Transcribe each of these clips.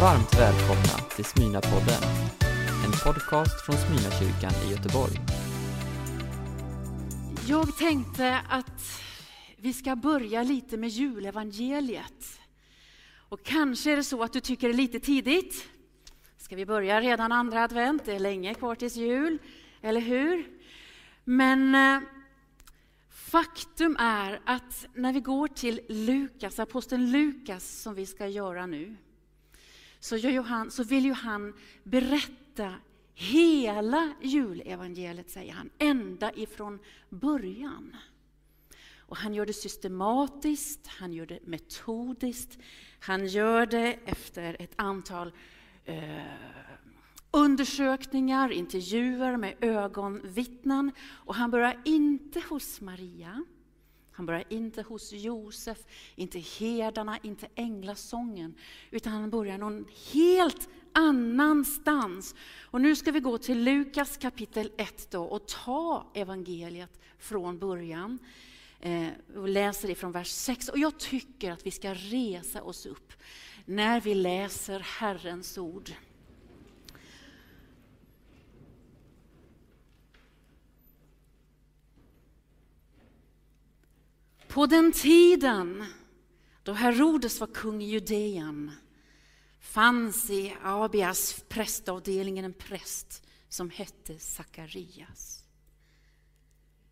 Varmt välkomna till Smyna-podden, en podcast från Smyna-kyrkan i Göteborg. Jag tänkte att vi ska börja lite med julevangeliet. Och kanske är det så att du tycker det är lite tidigt. Ska vi börja redan andra advent? Det är länge kvar tills jul, eller hur? Men eh, faktum är att när vi går till Lukas, aposteln Lukas som vi ska göra nu, så, gör så vill ju han berätta hela julevangeliet, säger han, ända ifrån början. Och han gör det systematiskt, han gör det metodiskt, han gör det efter ett antal eh, undersökningar, intervjuer med ögonvittnen. Och han börjar inte hos Maria, han börjar inte hos Josef, inte herdarna, inte änglasången, utan han börjar någon helt annanstans. Och nu ska vi gå till Lukas kapitel 1 då och ta evangeliet från början. Eh, och läser från vers 6. Och jag tycker att vi ska resa oss upp när vi läser Herrens ord. På den tiden då Herodes var kung i Judeen fanns i Abias prästavdelningen en präst som hette Sakarias.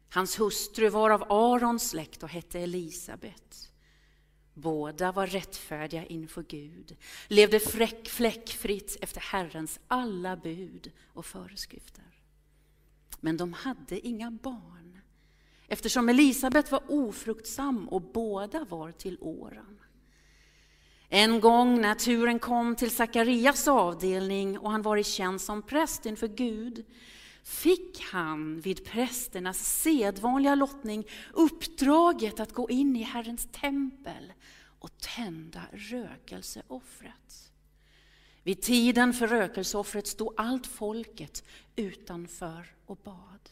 Hans hustru var av Arons släkt och hette Elisabet. Båda var rättfärdiga inför Gud, levde fräck, fläckfritt efter Herrens alla bud och föreskrifter. Men de hade inga barn, eftersom Elisabet var ofruktsam och båda var till åren. En gång när turen kom till Sakarias avdelning och han var i tjänst som präst inför Gud fick han vid prästernas sedvanliga lottning uppdraget att gå in i Herrens tempel och tända rökelseoffret. Vid tiden för rökelseoffret stod allt folket utanför och bad.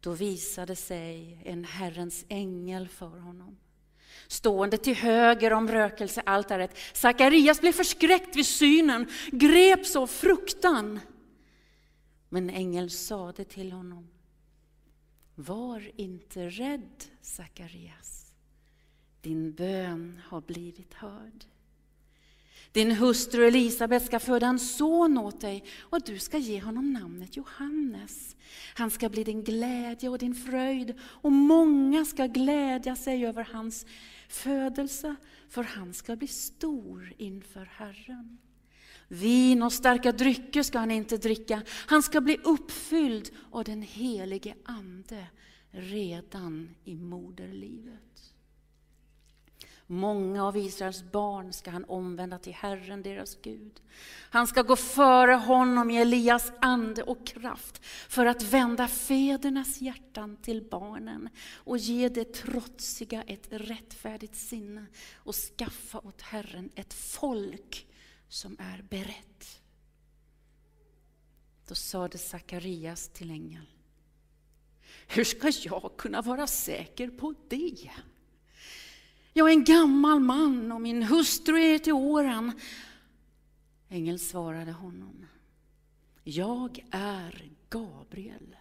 Då visade sig en Herrens ängel för honom stående till höger om rökelsealtaret. Sakarias blev förskräckt vid synen, greps av fruktan. Men ängeln sade till honom, var inte rädd Sakarias, din bön har blivit hörd. Din hustru Elisabet ska föda en son åt dig och du ska ge honom namnet Johannes. Han ska bli din glädje och din fröjd och många ska glädja sig över hans födelse, för han ska bli stor inför Herren. Vin och starka drycker ska han inte dricka, han ska bli uppfylld av den helige Ande redan i moderlivet. Många av Israels barn ska han omvända till Herren, deras Gud. Han ska gå före honom i Elias ande och kraft för att vända fädernas hjärtan till barnen och ge det trotsiga ett rättfärdigt sinne och skaffa åt Herren ett folk som är berett. Då sade Sakarias till ängeln, hur ska jag kunna vara säker på det? Jag är en gammal man och min hustru är till åren. Ängeln svarade honom. Jag är Gabriel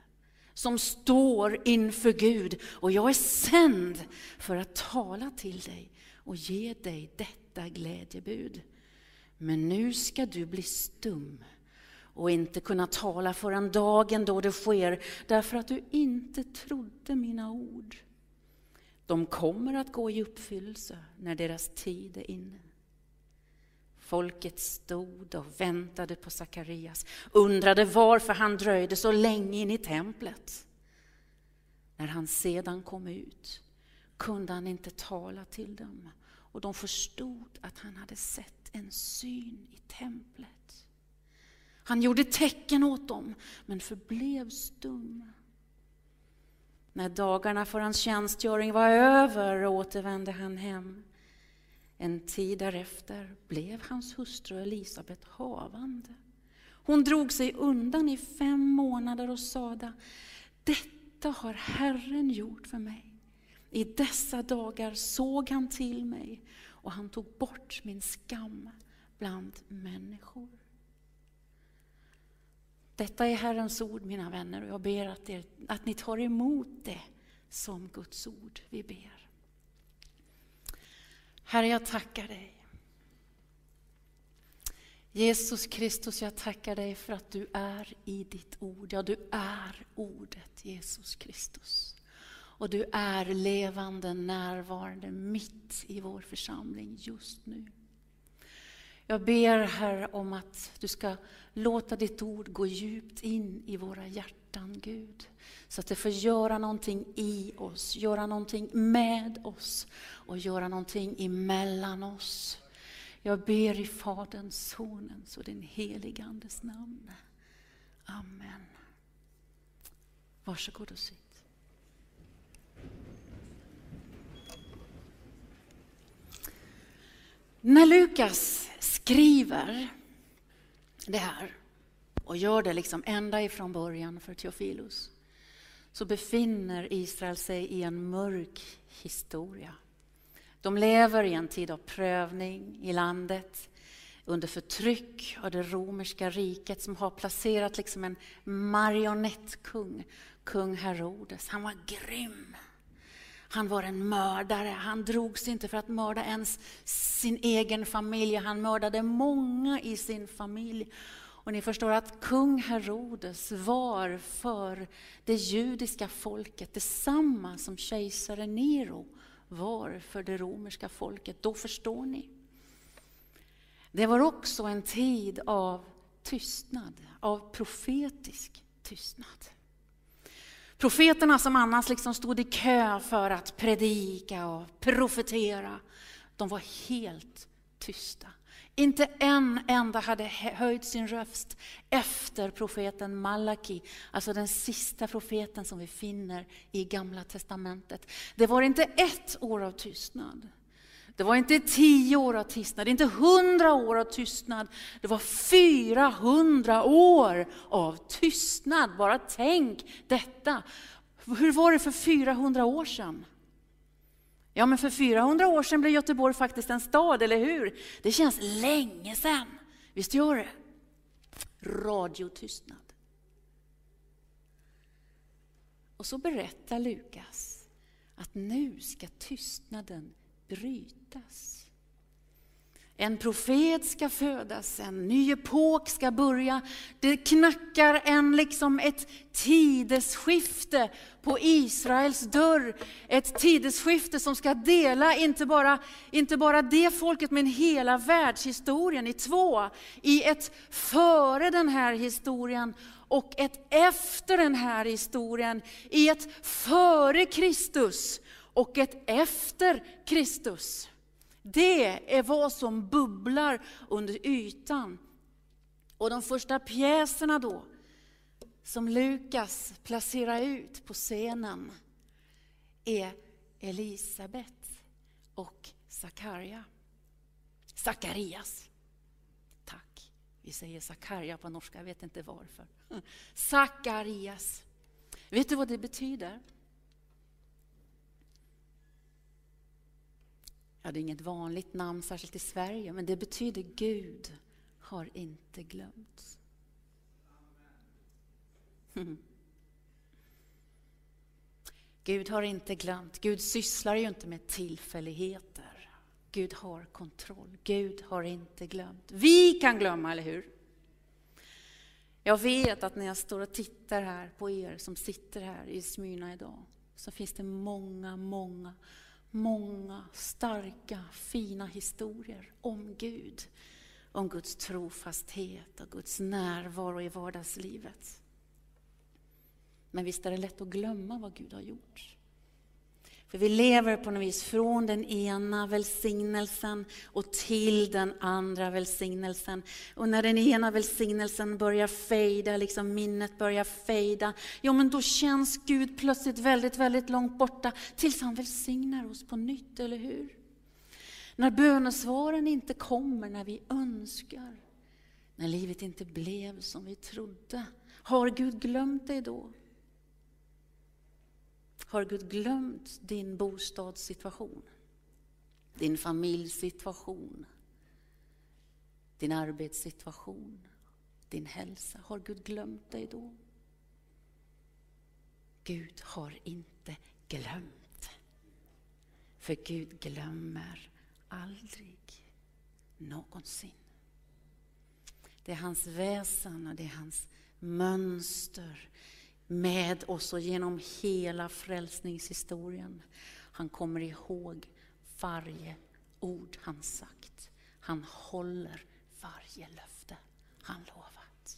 som står inför Gud och jag är sänd för att tala till dig och ge dig detta glädjebud. Men nu ska du bli stum och inte kunna tala förrän dagen då det sker därför att du inte trodde mina ord. De kommer att gå i uppfyllelse när deras tid är inne. Folket stod och väntade på Sakarias, undrade varför han dröjde så länge in i templet. När han sedan kom ut kunde han inte tala till dem och de förstod att han hade sett en syn i templet. Han gjorde tecken åt dem, men förblev stum. När dagarna för hans tjänstgöring var över återvände han hem. En tid därefter blev hans hustru Elisabet havande. Hon drog sig undan i fem månader och sade, detta har Herren gjort för mig. I dessa dagar såg han till mig och han tog bort min skam bland människor. Detta är Herrens ord, mina vänner, och jag ber att, er, att ni tar emot det som Guds ord. Vi ber. Herre, jag tackar dig. Jesus Kristus, jag tackar dig för att du är i ditt ord. Ja, du är ordet, Jesus Kristus. Och du är levande, närvarande mitt i vår församling just nu. Jag ber Herre om att du ska låta ditt ord gå djupt in i våra hjärtan, Gud. Så att det får göra någonting i oss, göra någonting med oss och göra någonting emellan oss. Jag ber i Faderns, Sonens och den helige Andes namn. Amen. Varsågod och sitt. När Lukas skriver det här och gör det liksom ända ifrån början för Teofilus så befinner Israel sig i en mörk historia. De lever i en tid av prövning i landet under förtryck av det romerska riket som har placerat liksom en marionettkung, kung Herodes. Han var grym. Han var en mördare. Han drogs inte för att mörda ens sin egen familj. Han mördade många i sin familj. Och ni förstår att kung Herodes var för det judiska folket detsamma som kejsare Nero var för det romerska folket. Då förstår ni. Det var också en tid av tystnad, av profetisk tystnad. Profeterna som annars liksom stod i kö för att predika och profetera, de var helt tysta. Inte en enda hade höjt sin röst efter profeten Malaki, alltså den sista profeten som vi finner i Gamla Testamentet. Det var inte ett år av tystnad. Det var inte tio år av tystnad, inte hundra år av tystnad. Det var 400 år av tystnad. Bara tänk detta. Hur var det för 400 år sedan? Ja, men för 400 år sedan blev Göteborg faktiskt en stad, eller hur? Det känns länge sedan. Visst gör det? Radiotystnad. Och så berättar Lukas att nu ska tystnaden brytas. En profet ska födas, en ny epok ska börja. Det knackar en, liksom ett tidesskifte på Israels dörr. Ett tidesskifte som ska dela inte bara, inte bara det folket men hela världshistorien i två. I ett före den här historien och ett efter den här historien. I ett före Kristus och ett efter Kristus. Det är vad som bubblar under ytan. Och de första pjäserna då, som Lukas placerar ut på scenen, är Elisabet och Sakarja. Sakarias. Tack. Vi säger Sakarja på norska, jag vet inte varför. Sakarias. Vet du vad det betyder? Ja, det är inget vanligt namn, särskilt i Sverige, men det betyder Gud har inte glömt. Mm. Gud har inte glömt. Gud sysslar ju inte med tillfälligheter. Gud har kontroll. Gud har inte glömt. Vi kan glömma, eller hur? Jag vet att när jag står och tittar här på er som sitter här i Smyrna idag, så finns det många, många många starka, fina historier om Gud. Om Guds trofasthet och Guds närvaro i vardagslivet. Men visst är det lätt att glömma vad Gud har gjort. För vi lever på något vis från den ena välsignelsen och till den andra välsignelsen. Och när den ena välsignelsen börjar fejda, liksom minnet börjar fejda, ja men då känns Gud plötsligt väldigt, väldigt långt borta tills han välsignar oss på nytt, eller hur? När bönesvaren inte kommer när vi önskar, när livet inte blev som vi trodde, har Gud glömt dig då? Har Gud glömt din bostadssituation? din familjesituation, din arbetssituation, din hälsa. Har Gud glömt dig då? Gud har inte glömt. För Gud glömmer aldrig, någonsin. Det är hans väsen och det är hans mönster med oss och genom hela frälsningshistorien. Han kommer ihåg varje ord han sagt. Han håller varje löfte han lovat.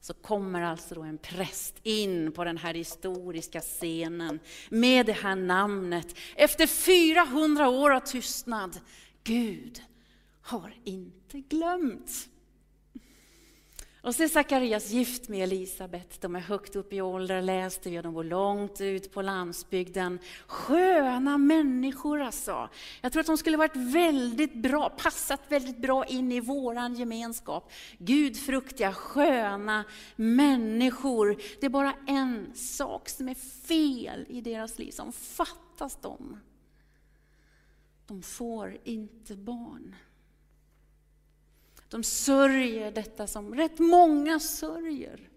Så kommer alltså då en präst in på den här historiska scenen med det här namnet. Efter 400 år av tystnad. Gud har inte glömt. Och så är Sakarias gift med Elisabet. De är högt upp i ålder, läste vi, de bor långt ut på landsbygden. Sköna människor alltså. Jag tror att de skulle varit väldigt bra, passat väldigt bra in i våran gemenskap. Gudfruktiga, sköna människor. Det är bara en sak som är fel i deras liv, som fattas dem. De får inte barn. De sörjer detta som rätt många sörjer,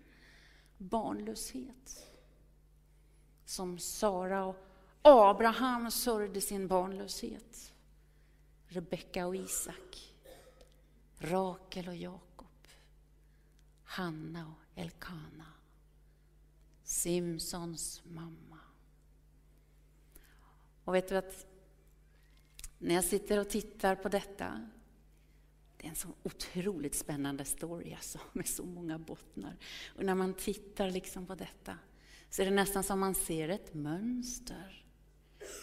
barnlöshet. Som Sara och Abraham sörjde sin barnlöshet. Rebecka och Isak, Rakel och Jakob, Hanna och Elkana, Simpsons mamma. Och vet du att när jag sitter och tittar på detta det är en så otroligt spännande story alltså, med så många bottnar. Och när man tittar liksom på detta så är det nästan som man ser ett mönster.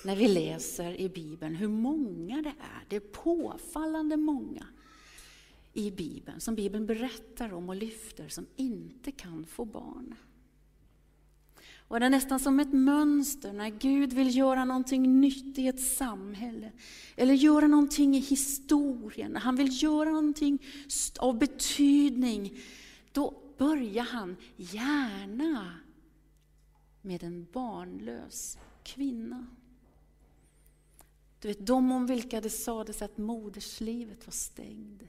När vi läser i Bibeln hur många det är, det är påfallande många i Bibeln, som Bibeln berättar om och lyfter, som inte kan få barn. Och det är nästan som ett mönster när Gud vill göra någonting nytt i ett samhälle. Eller göra någonting i historien, när han vill göra någonting av betydning. Då börjar han gärna med en barnlös kvinna. Du vet, de om vilka det sades att moderslivet var stängd.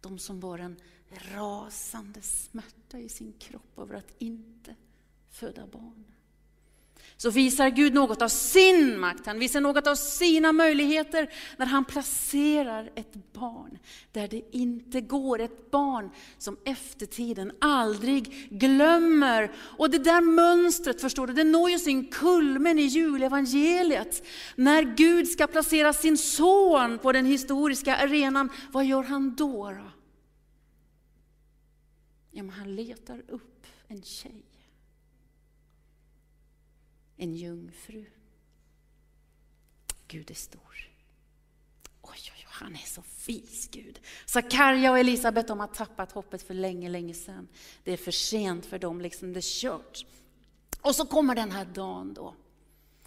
De som var en rasande smärta i sin kropp över att inte föda barn. Så visar Gud något av sin makt, han visar något av sina möjligheter när han placerar ett barn där det inte går. Ett barn som eftertiden aldrig glömmer. Och det där mönstret, förstår du, det når ju sin kulmen i julevangeliet. När Gud ska placera sin son på den historiska arenan, vad gör han då? då? Ja, men han letar upp en tjej en jungfru. Gud är stor. Oj, oj, oj, han är så vis, Gud. Sakarja och Elisabet de har tappat hoppet för länge, länge sedan. Det är för sent för dem, liksom det är kört. Och så kommer den här dagen då,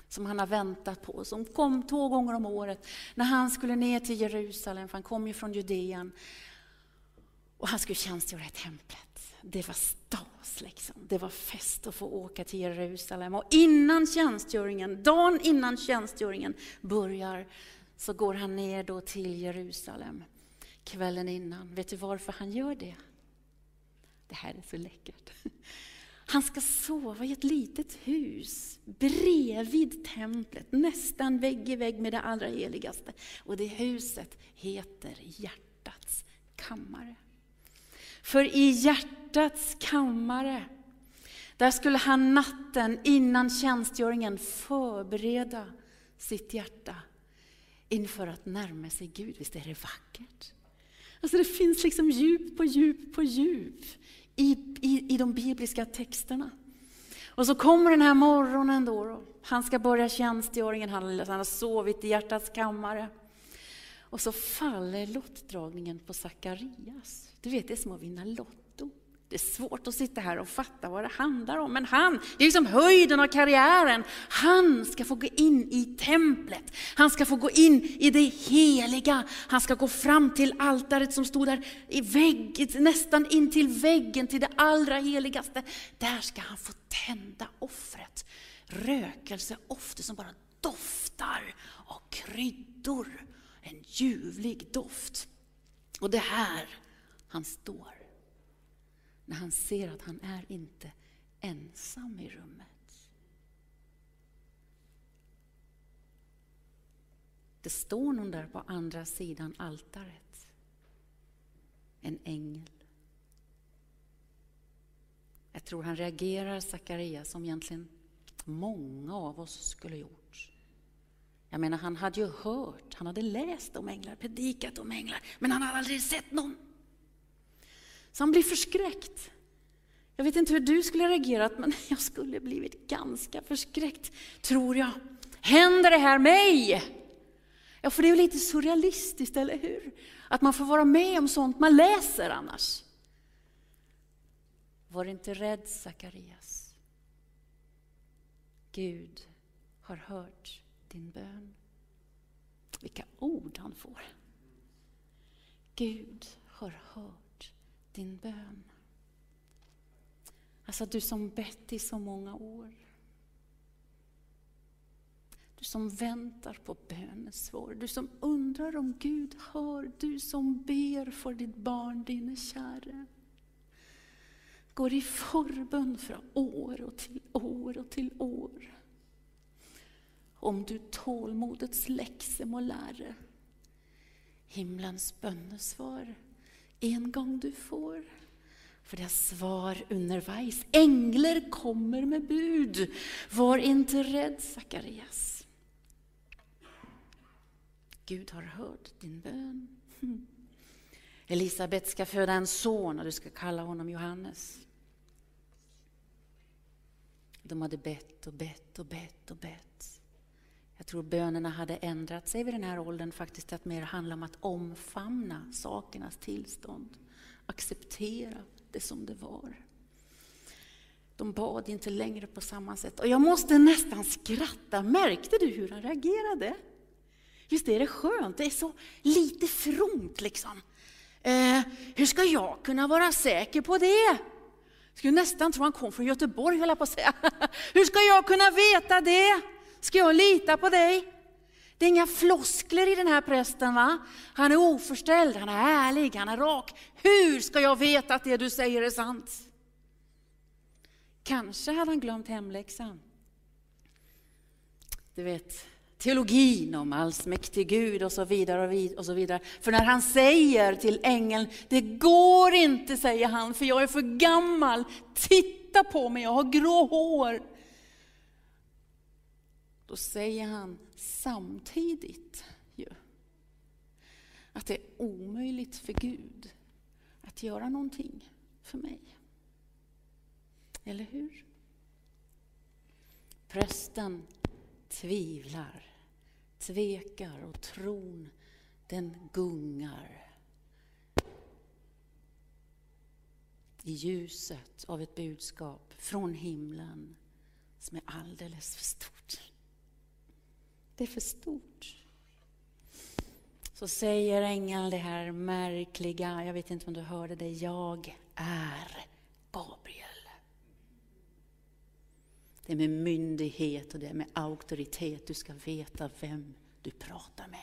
som han har väntat på, som kom två gånger om året, när han skulle ner till Jerusalem, för han kom ju från Judeen. Och han skulle tjänstgöra i templet det var stas liksom. Det var fest att få åka till Jerusalem. Och innan tjänstgöringen, dagen innan tjänstgöringen börjar, så går han ner då till Jerusalem kvällen innan. Vet du varför han gör det? Det här är så läckert. Han ska sova i ett litet hus bredvid templet, nästan vägg i vägg med det allra heligaste. Och det huset heter hjärtats kammare. För i hjärtats kammare, där skulle han natten innan tjänstgöringen förbereda sitt hjärta inför att närma sig Gud. Visst är det vackert? Alltså det finns liksom djup på djup på djup i, i, i de bibliska texterna. Och så kommer den här morgonen då, då. han ska börja tjänstgöringen, han, han har sovit i hjärtats kammare. Och så faller lottdragningen på Sakarias. Du vet, det är som att vinna lott. Det är svårt att sitta här och fatta vad det handlar om. Men han, det är liksom höjden av karriären. Han ska få gå in i templet. Han ska få gå in i det heliga. Han ska gå fram till altaret som stod där i vägg, nästan in till väggen, till det allra heligaste. Där ska han få tända offret. Rökelse ofta som bara doftar av kryddor. En ljuvlig doft. Och det här han står. När han ser att han är inte ensam i rummet. Det står någon där på andra sidan altaret. En ängel. Jag tror han reagerar, Sakarias, som egentligen många av oss skulle gjort. Jag menar, han hade ju hört, han hade läst om änglar, predikat om änglar, men han hade aldrig sett någon. Så han blir förskräckt. Jag vet inte hur du skulle ha reagerat, men jag skulle blivit ganska förskräckt, tror jag. Händer det här mig? Ja, för det är ju lite surrealistiskt, eller hur? Att man får vara med om sånt man läser annars. Var inte rädd, Sakarias. Gud har hört din bön. Vilka ord han får. Gud har hört din bön. Alltså du som bett i så många år. Du som väntar på bönesvar, du som undrar om Gud hör, du som ber för ditt barn, din käre. Går i förbön från år och till år och till år. Om du tålmodets läxa må lära, himlens bönesvar en gång du får. För det är svar underveis. Änglar kommer med bud. Var inte rädd, Sakarias. Gud har hört din bön. Elisabet ska föda en son och du ska kalla honom Johannes. De hade bett och bett och bett och bett. Jag tror bönerna hade ändrat sig vid den här åldern faktiskt till att mer handla om att omfamna sakernas tillstånd. Acceptera det som det var. De bad inte längre på samma sätt. Och jag måste nästan skratta. Märkte du hur han reagerade? Visst är det skönt? Det är så lite fromt liksom. Eh, hur ska jag kunna vara säker på det? Skulle nästan tro han kom från Göteborg, höll jag på att säga. hur ska jag kunna veta det? Ska jag lita på dig? Det är inga floskler i den här prästen va? Han är oförställd, han är ärlig, han är rak. Hur ska jag veta att det du säger är sant? Kanske hade han glömt hemläxan. Du vet, teologin om allsmäktig Gud och så vidare och så vidare. För när han säger till ängeln, det går inte, säger han, för jag är för gammal. Titta på mig, jag har grå hår. Då säger han samtidigt ju, att det är omöjligt för Gud att göra någonting för mig. Eller hur? Prästen tvivlar, tvekar och tron den gungar i ljuset av ett budskap från himlen som är alldeles för stort. Det är för stort. Så säger ängeln det här märkliga, jag vet inte om du hörde det, jag är Gabriel. Det är med myndighet och det är med auktoritet du ska veta vem du pratar med.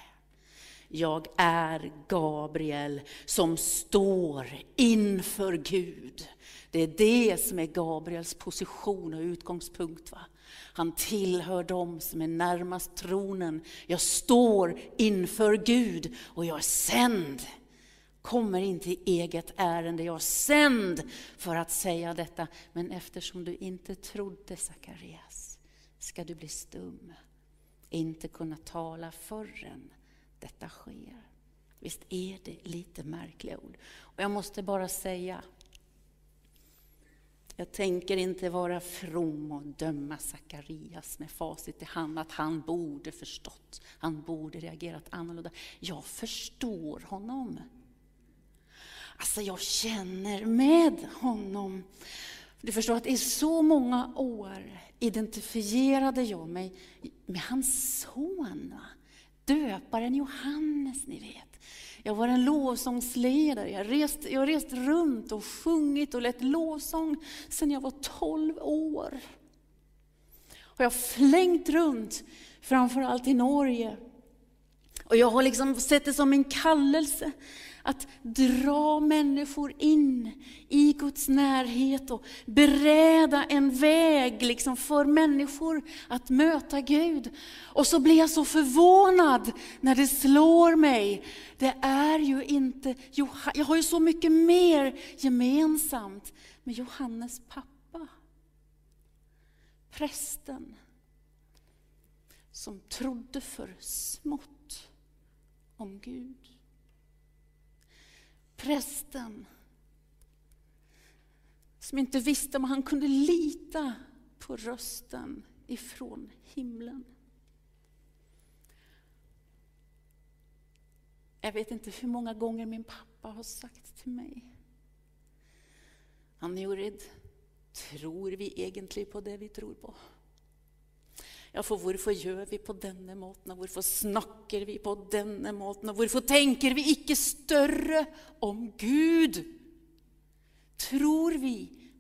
Jag är Gabriel som står inför Gud. Det är det som är Gabriels position och utgångspunkt. Va? Han tillhör dem som är närmast tronen. Jag står inför Gud och jag är sänd. Kommer inte i eget ärende, jag är sänd för att säga detta. Men eftersom du inte trodde Sakarias ska du bli stum, inte kunna tala förrän detta sker. Visst är det lite märkliga ord? Och jag måste bara säga, jag tänker inte vara from och döma Sakarias med facit i hand, att han borde förstått, han borde reagerat annorlunda. Jag förstår honom. Alltså jag känner med honom. Du förstår att i så många år identifierade jag mig med hans son. Döparen Johannes, ni vet. Jag var en lovsångsledare. Jag, rest, jag har rest runt och sjungit och lett lovsång sedan jag var 12 år. Och jag har flängt runt framförallt i Norge. Och jag har liksom sett det som en kallelse att dra människor in i Guds närhet och bereda en väg liksom för människor att möta Gud. Och så blir jag så förvånad när det slår mig. Det är ju inte, jag har ju så mycket mer gemensamt med Johannes pappa. Prästen som trodde för smått om Gud. Prästen som inte visste om han kunde lita på rösten ifrån himlen. Jag vet inte hur många gånger min pappa har sagt till mig. Ann-Jorid, tror vi egentligen på det vi tror på? Ja, for hvorfor gjør vi på denne måten, og hvorfor snakker vi på denne måten, og hvorfor tenker vi ikke større om Gud? Tror vi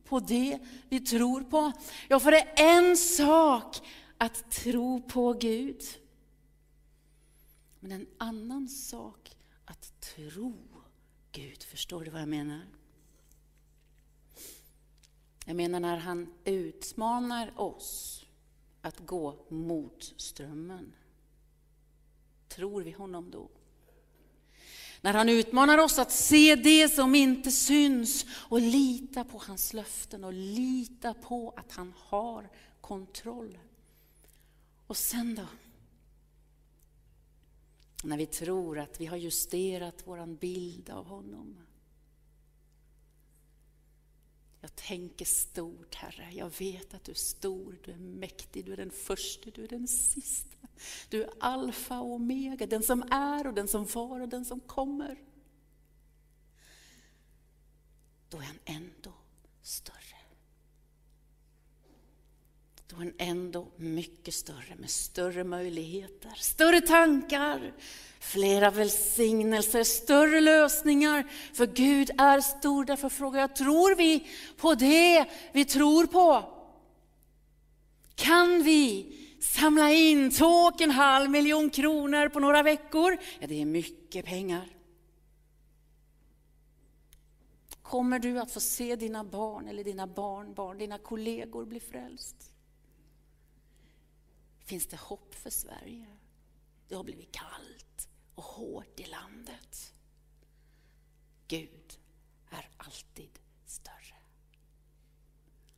på det vi tror på? Ja, for det är en sak att tro på Gud. Men en annan sak att tro Gud. Förstår du vad jag menar? Jag menar när han utmanar oss att gå mot strömmen. Tror vi honom då? När han utmanar oss att se det som inte syns och lita på hans löften och lita på att han har kontroll. Och sen då? När vi tror att vi har justerat vår bild av honom. Jag tänker stort, Herre. Jag vet att du är stor, du är mäktig, du är den första, du är den sista. Du är alfa och omega, den som är och den som var och den som kommer. Då är han ändå större. Då är han ändå mycket större, med större möjligheter, större tankar, flera välsignelser, större lösningar. För Gud är stor, därför frågar jag, tror vi på det vi tror på? Kan vi samla in två och en halv miljon kronor på några veckor? Ja, det är mycket pengar. Kommer du att få se dina barn eller dina barnbarn, dina kollegor bli frälst? Finns det hopp för Sverige? Det har blivit kallt och hårt i landet. Gud är alltid större.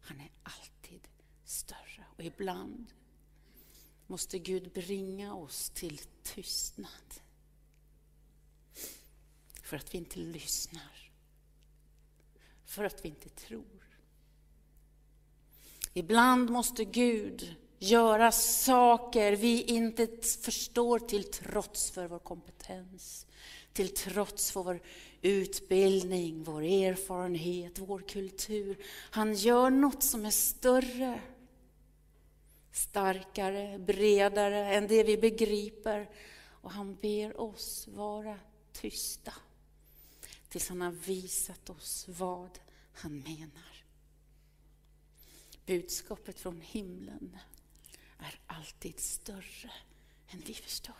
Han är alltid större. Och ibland måste Gud bringa oss till tystnad. För att vi inte lyssnar. För att vi inte tror. Ibland måste Gud göra saker vi inte förstår till trots för vår kompetens, till trots för vår utbildning, vår erfarenhet, vår kultur. Han gör något som är större, starkare, bredare än det vi begriper. Och han ber oss vara tysta tills han har visat oss vad han menar. Budskapet från himlen är alltid större än vi förstår.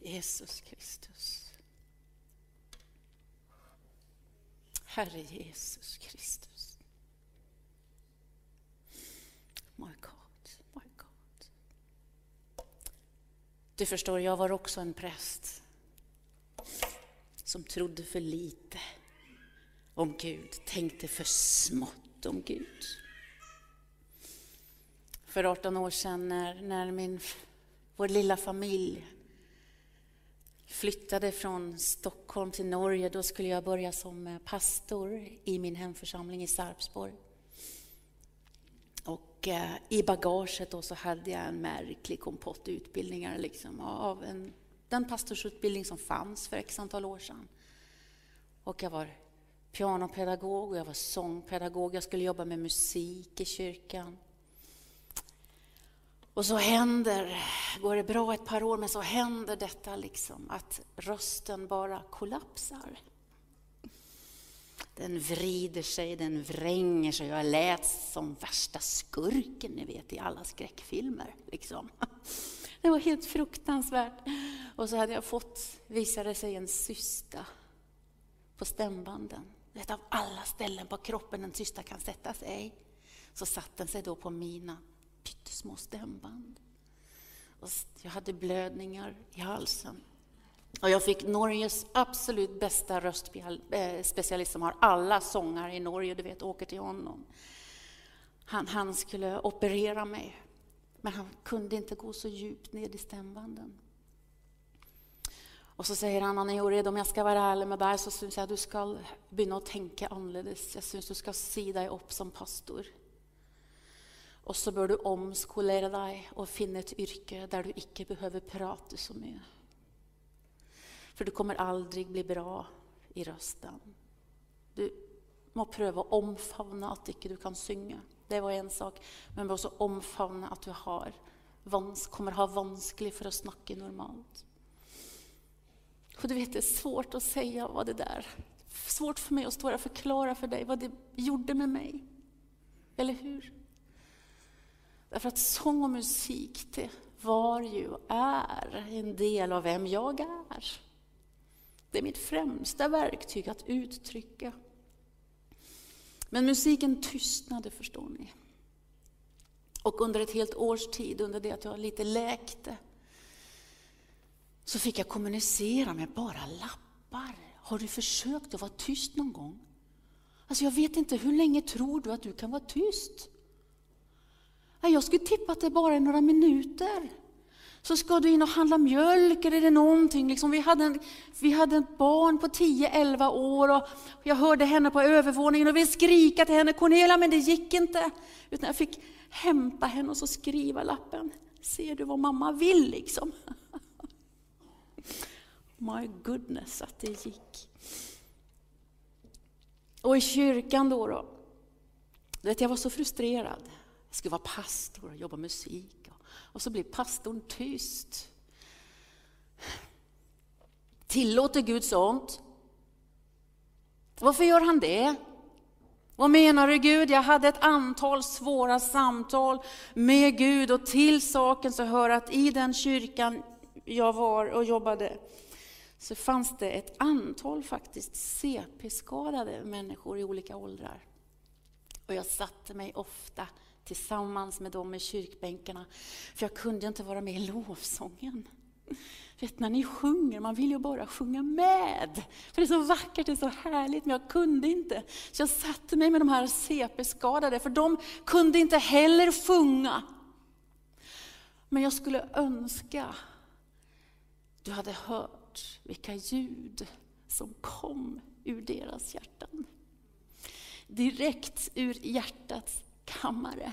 Jesus Kristus. Herre Jesus Kristus. My God, my God. Du förstår, jag var också en präst som trodde för lite om Gud, tänkte för smått om Gud. För 18 år sedan när, när min, vår lilla familj flyttade från Stockholm till Norge, då skulle jag börja som eh, pastor i min hemförsamling i Sarpsborg. Och eh, i bagaget då så hade jag en märklig kompott utbildningar liksom, av en, den pastorsutbildning som fanns för x antal år sedan. Och jag var pianopedagog och jag var sångpedagog. Jag skulle jobba med musik i kyrkan. Och så händer, går det bra ett par år, men så händer detta liksom att rösten bara kollapsar. Den vrider sig, den vränger sig. Jag lät som värsta skurken ni vet i alla skräckfilmer. Liksom. Det var helt fruktansvärt. Och så hade jag fått, visade sig, en cysta på stämbanden. Ett av alla ställen på kroppen den tysta kan sätta sig. Så satte den sig då på mina pyttesmå stämband. Och jag hade blödningar i halsen. Och jag fick Norges absolut bästa röstspecialist eh, som har alla sångare i Norge, du vet, åker till honom. Han, han skulle operera mig, men han kunde inte gå så djupt ned i stämbanden. Och så säger han, Anna om jag ska vara ärlig med dig så syns jag att du ska börja tänka annorlunda. Jag syns du ska se dig upp som pastor. Och så bör du omskolera dig och finna ett yrke där du inte behöver prata så mycket. För du kommer aldrig bli bra i rösten. Du måste pröva att omfamna att inte du kan sjunga. Det var en sak. Men också omfamna att du har, kommer ha vanskligt för att snacka normalt. Och du vet, det är svårt att säga vad det där, svårt för mig att stå här och förklara för dig vad det gjorde med mig. Eller hur? Därför att sång och musik, det var ju och är en del av vem jag är. Det är mitt främsta verktyg att uttrycka. Men musiken tystnade, förstår ni. Och under ett helt års tid, under det att jag lite läkte, så fick jag kommunicera med bara lappar. Har du försökt att vara tyst någon gång? Alltså jag vet inte, hur länge tror du att du kan vara tyst? Jag skulle tippa att det bara är några minuter. Så ska du in och handla mjölk eller är det någonting. Liksom vi, hade en, vi hade ett barn på 10-11 år och jag hörde henne på övervåningen och ville skrika till henne, Cornelia, men det gick inte. Utan jag fick hämta henne och så skriva lappen. Ser du vad mamma vill liksom? My goodness att det gick. Och i kyrkan då, då vet, jag var så frustrerad. Jag skulle vara pastor och jobba musik. Och så blir pastorn tyst. Tillåter Gud sånt? Varför gör han det? Vad menar du Gud? Jag hade ett antal svåra samtal med Gud och till saken så hör att i den kyrkan jag var och jobbade så fanns det ett antal faktiskt CP-skadade människor i olika åldrar. Och jag satte mig ofta tillsammans med dem i kyrkbänkarna. För jag kunde inte vara med i lovsången. Vet, när ni sjunger, man vill ju bara sjunga med. För det är så vackert, det är så härligt, men jag kunde inte. Så jag satte mig med de här CP-skadade, för de kunde inte heller sjunga. Men jag skulle önska du hade hört vilka ljud som kom ur deras hjärtan. Direkt ur hjärtats kammare.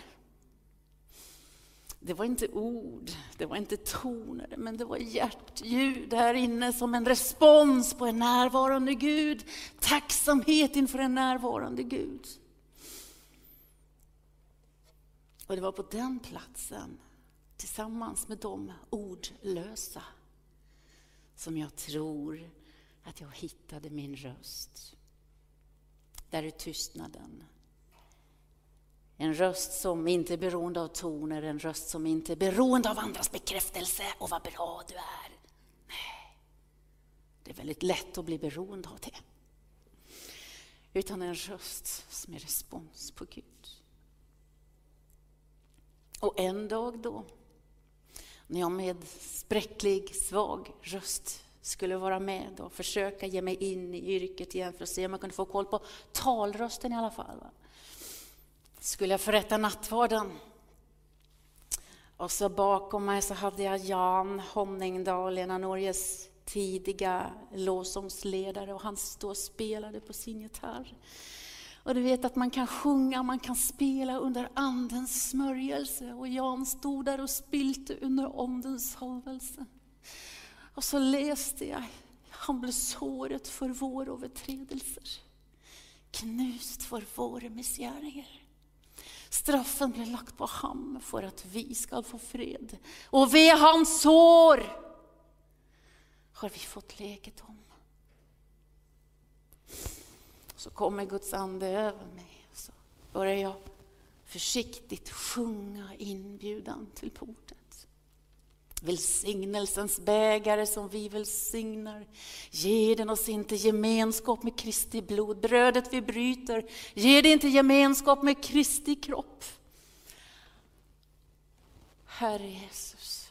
Det var inte ord, det var inte toner, men det var hjärtljud här inne som en respons på en närvarande Gud. Tacksamhet inför en närvarande Gud. Och det var på den platsen, tillsammans med de ordlösa, som jag tror att jag hittade min röst. Där är tystnaden en röst som inte är beroende av toner, en röst som inte är beroende av andras bekräftelse och vad bra du är. Nej, det är väldigt lätt att bli beroende av det. Utan en röst som är respons på Gud. Och en dag då, när jag med spräcklig, svag röst skulle vara med och försöka ge mig in i yrket igen för att se om jag kunde få koll på talrösten i alla fall. Va? skulle jag förrätta nattvarden. Och så bakom mig så hade jag Jan Homningdal, en av Norges tidiga lovsångsledare och han stod och spelade på sin gitarr. Och du vet att man kan sjunga, man kan spela under Andens smörjelse och Jan stod där och spilte under Andens salvelse. Och så läste jag, han blev såret för våra överträdelser, knust för våra missgärningar. Straffen blev lagt på ham för att vi ska få fred. Och vid hans sår har vi fått läkedom. Så kommer Guds ande över mig. Och så börjar jag försiktigt sjunga inbjudan till porten. Välsignelsens bägare som vi välsignar. Ge den oss inte gemenskap med Kristi blod. Brödet vi bryter, ge det inte gemenskap med Kristi kropp. Herre Jesus.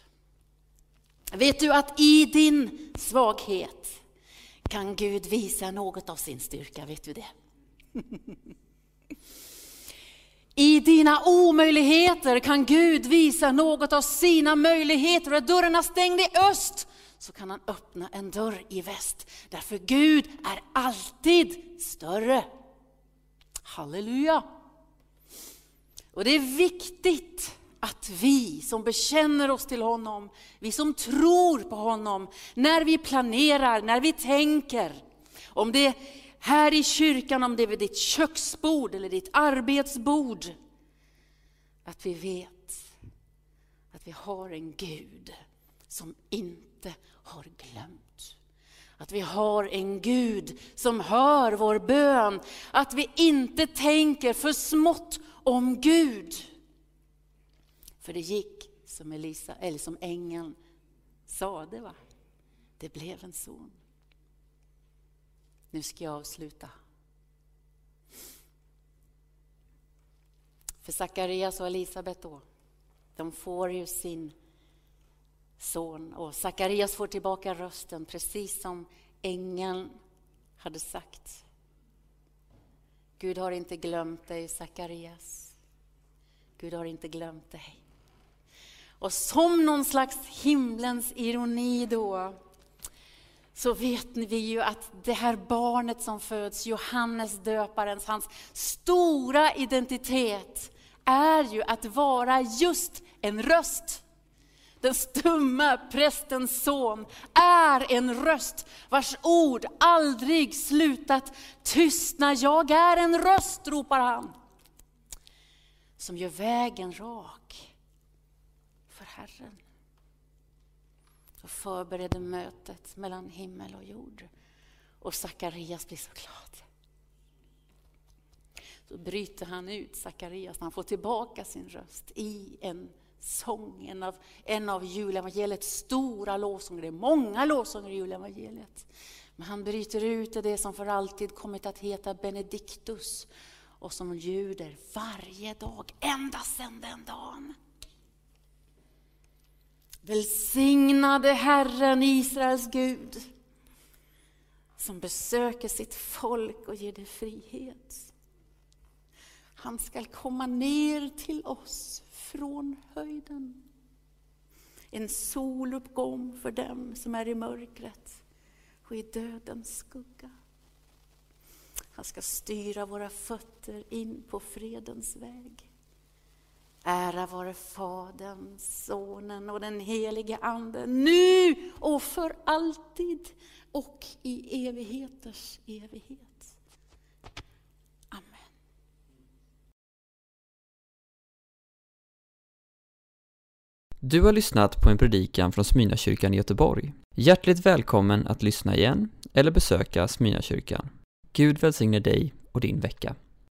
Vet du att i din svaghet kan Gud visa något av sin styrka, vet du det? I dina omöjligheter kan Gud visa något av sina möjligheter. Och dörrarna är stängd i öst så kan han öppna en dörr i väst. Därför Gud är alltid större. Halleluja! Och det är viktigt att vi som bekänner oss till honom, vi som tror på honom, när vi planerar, när vi tänker, om det är här i kyrkan, om det är vid ditt köksbord eller ditt arbetsbord, att vi vet att vi har en Gud som inte har glömt. Att vi har en Gud som hör vår bön, att vi inte tänker för smått om Gud. För det gick som Elisa, eller som ängeln sade, va? det blev en son. Nu ska jag avsluta. För Sakarias och Elisabet då, de får ju sin son och Sakarias får tillbaka rösten precis som ängeln hade sagt. Gud har inte glömt dig, Sakarias. Gud har inte glömt dig. Och som någon slags himlens ironi då, så vet vi ju att det här barnet som föds, Johannes döparens, hans stora identitet är ju att vara just en röst. Den stumma prästens son är en röst vars ord aldrig slutat tystna. Jag är en röst, ropar han, som gör vägen rak Herren och förbereder mötet mellan himmel och jord. Och Sakarias blir så glad. Så bryter han ut Sakarias när han får tillbaka sin röst i en sång, en av, en av julevangeliets stora lovsånger. Det är många lovsånger i julevangeliet. Men han bryter ut det som för alltid kommit att heta Benediktus och som ljuder varje dag, ända sedan den dagen. Välsignade Herren Israels Gud som besöker sitt folk och ger det frihet. Han skall komma ner till oss från höjden. En soluppgång för dem som är i mörkret och i dödens skugga. Han ska styra våra fötter in på fredens väg. Ära vare Fadern, Sonen och den helige Anden, nu och för alltid och i evigheters evighet. Amen. Du har lyssnat på en predikan från Smyrnakyrkan i Göteborg. Hjärtligt välkommen att lyssna igen eller besöka Smyrnakyrkan. Gud välsigne dig och din vecka.